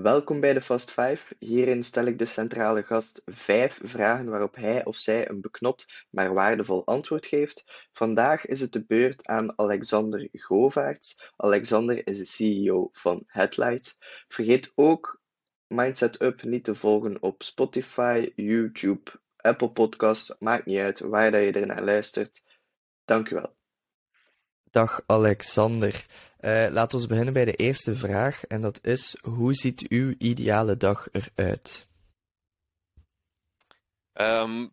Welkom bij de Fast 5. Hierin stel ik de centrale gast vijf vragen waarop hij of zij een beknopt maar waardevol antwoord geeft. Vandaag is het de beurt aan Alexander Govaerts. Alexander is de CEO van Headlights. Vergeet ook Mindset Up niet te volgen op Spotify, YouTube, Apple Podcasts. Maakt niet uit waar dat je er naar luistert. Dank u wel. Dag Alexander. Uh, laten we beginnen bij de eerste vraag. En dat is: hoe ziet uw ideale dag eruit? Um,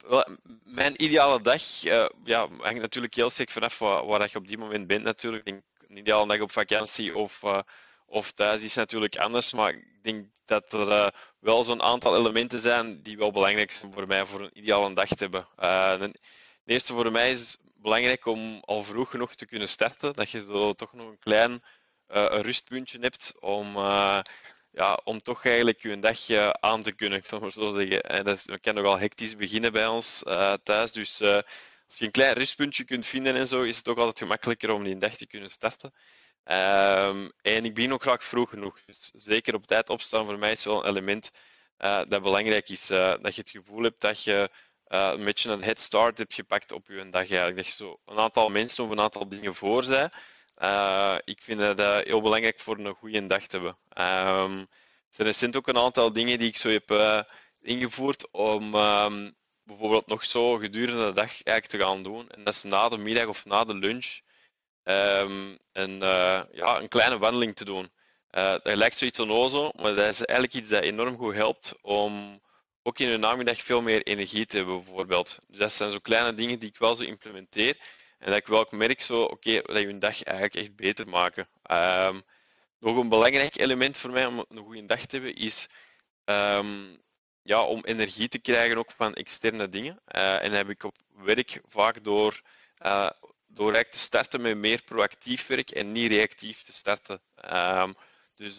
mijn ideale dag uh, ja, hangt natuurlijk heel sterk vanaf waar, je op die moment bent. Natuurlijk. Een ideale dag op vakantie of, uh, of thuis is natuurlijk anders. Maar ik denk dat er wel zo'n aantal elementen zijn die wel belangrijk zijn voor mij voor een ideale dag te hebben. de eerste voor mij is belangrijk om al vroeg genoeg te kunnen starten. Dat je zo toch nog een klein uh, een rustpuntje hebt om, uh, ja, om toch eigenlijk je dagje aan te kunnen, ik maar zo zeggen. En dat, is, dat kan nogal hectisch beginnen bij ons uh, thuis. Dus als je een klein rustpuntje kunt vinden en zo, is het ook altijd gemakkelijker om die dag te kunnen starten. Um, en ik begin ook graag vroeg genoeg. Dus zeker op tijd opstaan voor mij is wel een element dat belangrijk is. dat je het gevoel hebt dat je uh, een beetje een head start heb gepakt op je dag eigenlijk. Dat je zo een aantal mensen of een aantal dingen voor zij. Uh, ik vind dat uh, heel belangrijk voor een goede dag te hebben. Um, er zijn ook een aantal dingen die ik zo heb ingevoerd om um, bijvoorbeeld nog zo gedurende de dag eigenlijk te gaan doen. En dat is na de middag of na de lunch um, een, ja, een kleine wandeling te doen. dat lijkt zoiets onnozel, maar dat is eigenlijk iets dat enorm goed helpt om ook in de namiddag veel meer energie te hebben, bijvoorbeeld. Dus dat zijn zo kleine dingen die ik wel zo implementeer. En dat ik wel merk zo, oké, dat je een dag eigenlijk echt beter maken. Um, nog een belangrijk element voor mij om een goede dag te hebben, is um, ja, om energie te krijgen ook van externe dingen. Uh, en dat heb ik op werk vaak door, uh, door te starten met meer proactief werk en niet reactief te starten. Um, dus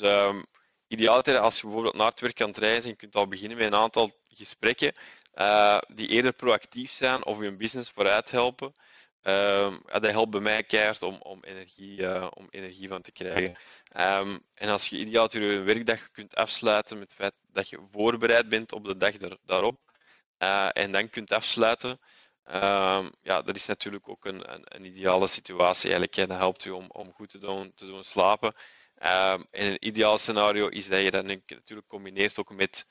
idealiter als je bijvoorbeeld naar het werk het reizen, je kunt al beginnen met een aantal gesprekken uh, die eerder proactief zijn of je business vooruit helpen. Ja, dat helpt bij mij keihard om, om, energie, uh, om energie van te krijgen. Um, en als je idealiter je werkdag kunt afsluiten met het feit dat je voorbereid bent op de dag daar, daarop uh, en dan kunt afsluiten, um, ja, dat is natuurlijk ook een, een, een ideale situatie. Eigenlijk, dat helpt je om, om goed te doen, te doen slapen. Um, en een ideaal scenario is dat je dat natuurlijk combineert ook met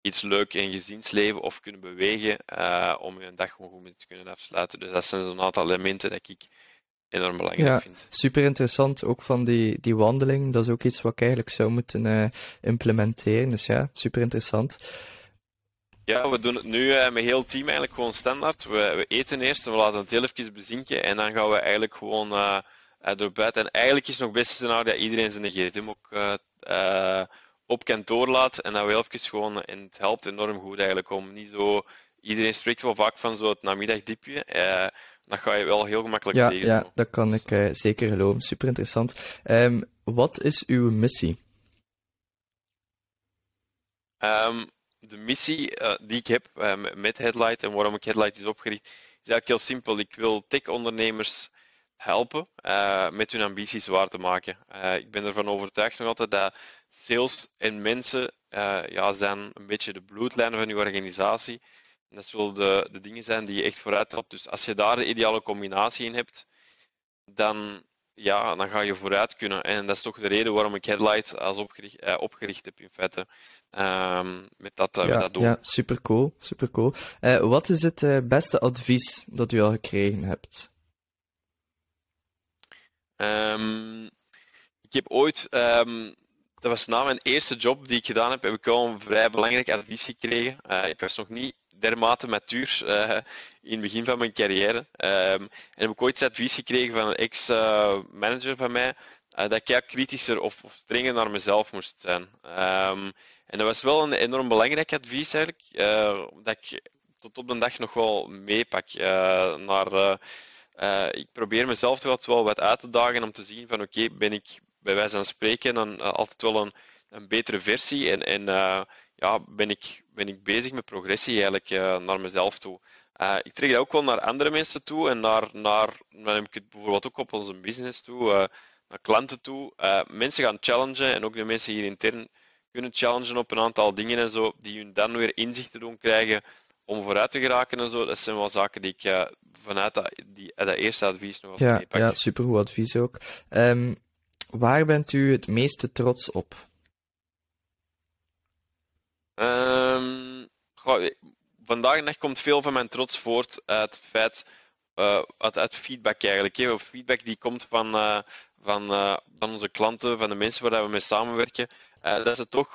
iets leuk in gezinsleven of kunnen bewegen uh, om je dag gewoon goed te kunnen afsluiten. Dus dat zijn zo'n aantal elementen dat ik enorm belangrijk ja, vind. Super interessant, ook van die, die wandeling. Dat is ook iets wat ik eigenlijk zou moeten uh, implementeren. Dus ja, super interessant. Ja, we doen het nu uh, met heel het team eigenlijk gewoon standaard. We, we, eten eerst en we laten het heel even bezinken en dan gaan we eigenlijk gewoon door buiten. En eigenlijk is het nog best scenario dat iedereen zijn gsm ook uh, uh, op kantoor laat en dat we even gewoon, en het helpt enorm goed eigenlijk om niet zo, iedereen spreekt wel vaak van zo het namiddagdipje, dat ga je wel heel gemakkelijk ja, tegen. Ja, dat kan ik zeker geloven, super interessant. Um, wat is uw missie? Um, de missie die ik heb met Headlight en waarom ik Headlight is opgericht, is eigenlijk heel simpel. Ik wil tech-ondernemers helpen uh, met hun ambities waar te maken. Uh, ik ben ervan overtuigd nog altijd dat sales en mensen uh, ja, zijn een beetje de bloedlijnen van je organisatie. En dat zullen de, de dingen zijn die je echt vooruit helpt. Dus als je daar de ideale combinatie in hebt, dan, ja, dan ga je vooruit kunnen. En dat is toch de reden waarom ik Headlight als opgericht, opgericht heb in feite. Um, met dat, ja, met dat doel. Ja, super cool. Super cool. wat is het beste advies dat u al gekregen hebt? Um, ik heb ooit, um, dat was na mijn eerste job die ik gedaan heb, heb ik wel een vrij belangrijk advies gekregen. Uh, ik was nog niet dermate matuur uh, in het begin van mijn carrière. Um, en heb ik ooit advies gekregen van een ex-manager van mij, uh, dat ik kritischer of, of, strenger naar mezelf moest zijn. En dat was wel een enorm belangrijk advies eigenlijk, dat ik tot op de dag nog wel meepak naar uh, ik probeer mezelf toch wel wat uit te dagen om te zien van oké, ben ik bij wijze van spreken dan uh, altijd wel een, een betere versie en, en uh, ja, ben, ik, ben ik bezig met progressie eigenlijk naar mezelf toe. ik trek dat ook wel naar andere mensen toe en naar, naar ik het bijvoorbeeld ook op onze business toe, naar klanten toe. mensen gaan challengen en ook de mensen hier intern kunnen challengen op een aantal dingen en zo, die hun dan weer inzichten doen krijgen om vooruit te geraken en zo. Dat zijn wel zaken die ik vanuit dat, die, dat eerste advies nog ja, meepak. Ja, supergoed advies ook. Um, waar bent u het meeste trots op? Um, goh, vandaag en komt veel van mijn trots voort uit het feit, uh, uit, uit, feedback eigenlijk. Hè. Feedback die komt van, uh, van, uh, van onze klanten, van de mensen waar we mee samenwerken. dat ze toch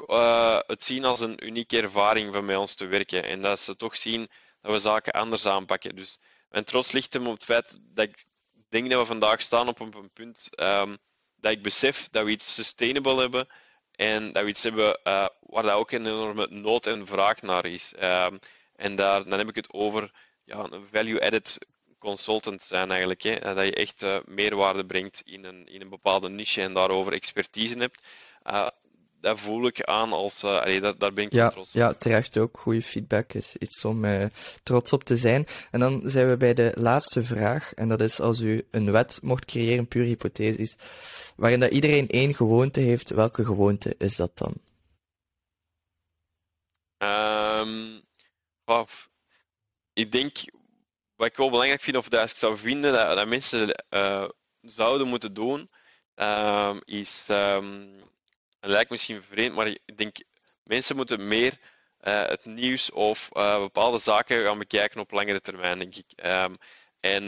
het zien als een unieke ervaring van met ons te werken. En dat ze toch zien dat we zaken anders aanpakken. Dus mijn trots ligt hem op het feit dat ik denk dat we vandaag staan op een, punt um, dat ik besef dat we iets sustainable hebben en dat we iets hebben uh, waar dat ook een enorme nood en vraag naar is. Um, en daar, dan heb ik het over ja, een value-added consultant zijn eigenlijk. Hè? Dat je echt uh, meerwaarde brengt in een, in een bepaalde niche en daarover expertise hebt. Uh, dat voel ik aan als. Uh, allee, dat, daar ben ik ja, trots op. Ja, terecht ook. Goede feedback is iets om uh, trots op te zijn. En dan zijn we bij de laatste vraag. En dat is: als u een wet mocht creëren, puur hypothetisch, waarin dat iedereen één gewoonte heeft, welke gewoonte is dat dan? Um, ik denk, wat ik wel belangrijk vind, of dat ik zou vinden dat, dat mensen uh, zouden moeten doen, uh, is, um, het lijkt misschien vreemd, maar ik denk, mensen moeten meer uh, het nieuws of uh, bepaalde zaken gaan bekijken op langere termijn, denk ik. Um, en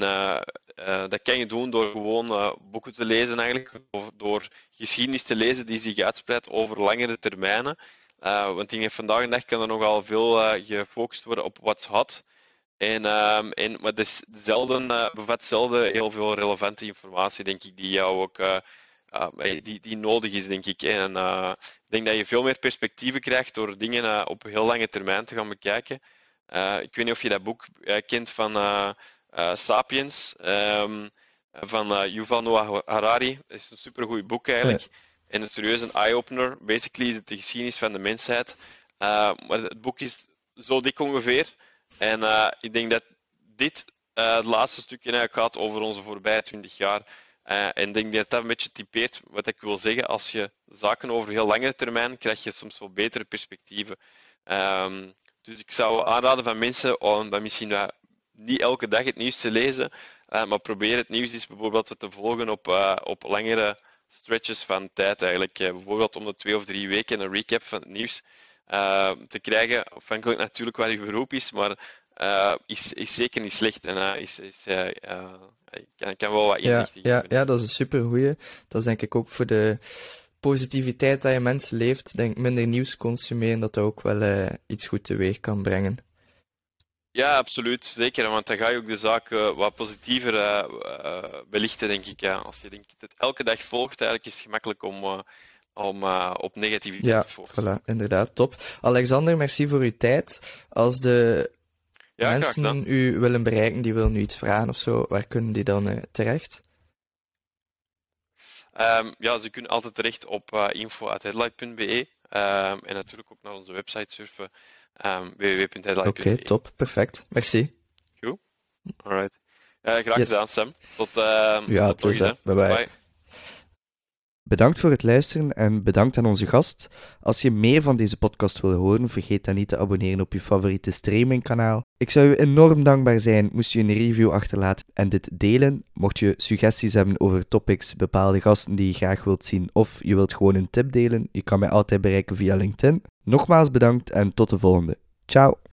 dat kan je doen door gewoon boeken te lezen, eigenlijk, of door geschiedenis te lezen die zich uitspreidt over langere termijnen. Want ik vandaag de dag kan er nogal veel gefocust worden op what's hot. En, um, en, maar zelden, uh, bevat zelden heel veel relevante informatie, denk ik, die jou ook die, die nodig is, denk ik. En ik denk dat je veel meer perspectieven krijgt door dingen op heel lange termijn te gaan bekijken. ik weet niet of je dat boek kent van Sapiens, um, van Yuval Noah Harari. Dat is een supergoed boek eigenlijk. En een serieuze eye-opener. Basically is het de geschiedenis van de mensheid. Uh, maar het boek is zo dik ongeveer. En uh, ik denk dat dit uh, het laatste stukje eigenlijk gaat over onze voorbije 20 jaar. En ik denk dat dat een beetje typeert wat ik wil zeggen. Als je zaken over heel langere termijn krijg je soms wel betere perspectieven. Um, dus ik zou aanraden van mensen om dat misschien niet elke dag het nieuws te lezen, maar probeer het nieuws eens bijvoorbeeld te volgen op, op langere stretches van tijd eigenlijk. Eh, bijvoorbeeld om de twee of drie weken een recap van het nieuws te krijgen. Afhankelijk natuurlijk waar je beroep is, maar uh, is, is zeker niet slecht en uh, is, is, kan, kan wel wat inzicht ja, ja, ja, dat is een super goeie. Dat is denk ik ook voor de positiviteit dat je mensen leeft. Denk minder nieuws consumeren, dat dat ook wel iets goed teweeg kan brengen. Ja, absoluut. Zeker. Want dan ga je ook de zaak uh, wat positiever uh, uh, belichten, denk ik. Ja. Als je denk, het elke dag volgt, eigenlijk is het gemakkelijk om, om op negativiteit ja, te focussen. Voilà, inderdaad. Top. Alexander, merci voor uw tijd. Als de ja, mensen u willen bereiken, die willen u iets vragen of zo, waar kunnen die dan terecht? Um, ja, ze kunnen altijd terecht op info.headlight.be um, ehm, en natuurlijk ook naar onze website surfen um, www.headline.be. Oké, top. Perfect. Merci. Goed. Alright. Uh, graag yes. gedaan, Sam. Tot, uh, ja, tot, Bye, bye bye. Bedankt voor het luisteren en bedankt aan onze gast. Als je meer van deze podcast wil horen, vergeet dan niet te abonneren op je favoriete streamingkanaal. Ik zou je enorm dankbaar zijn moest je een review achterlaten en dit delen. Mocht je suggesties hebben over topics, bepaalde gasten die je graag wilt zien of je wilt gewoon een tip delen, je kan mij altijd bereiken via LinkedIn. Nogmaals bedankt en tot de volgende. Ciao!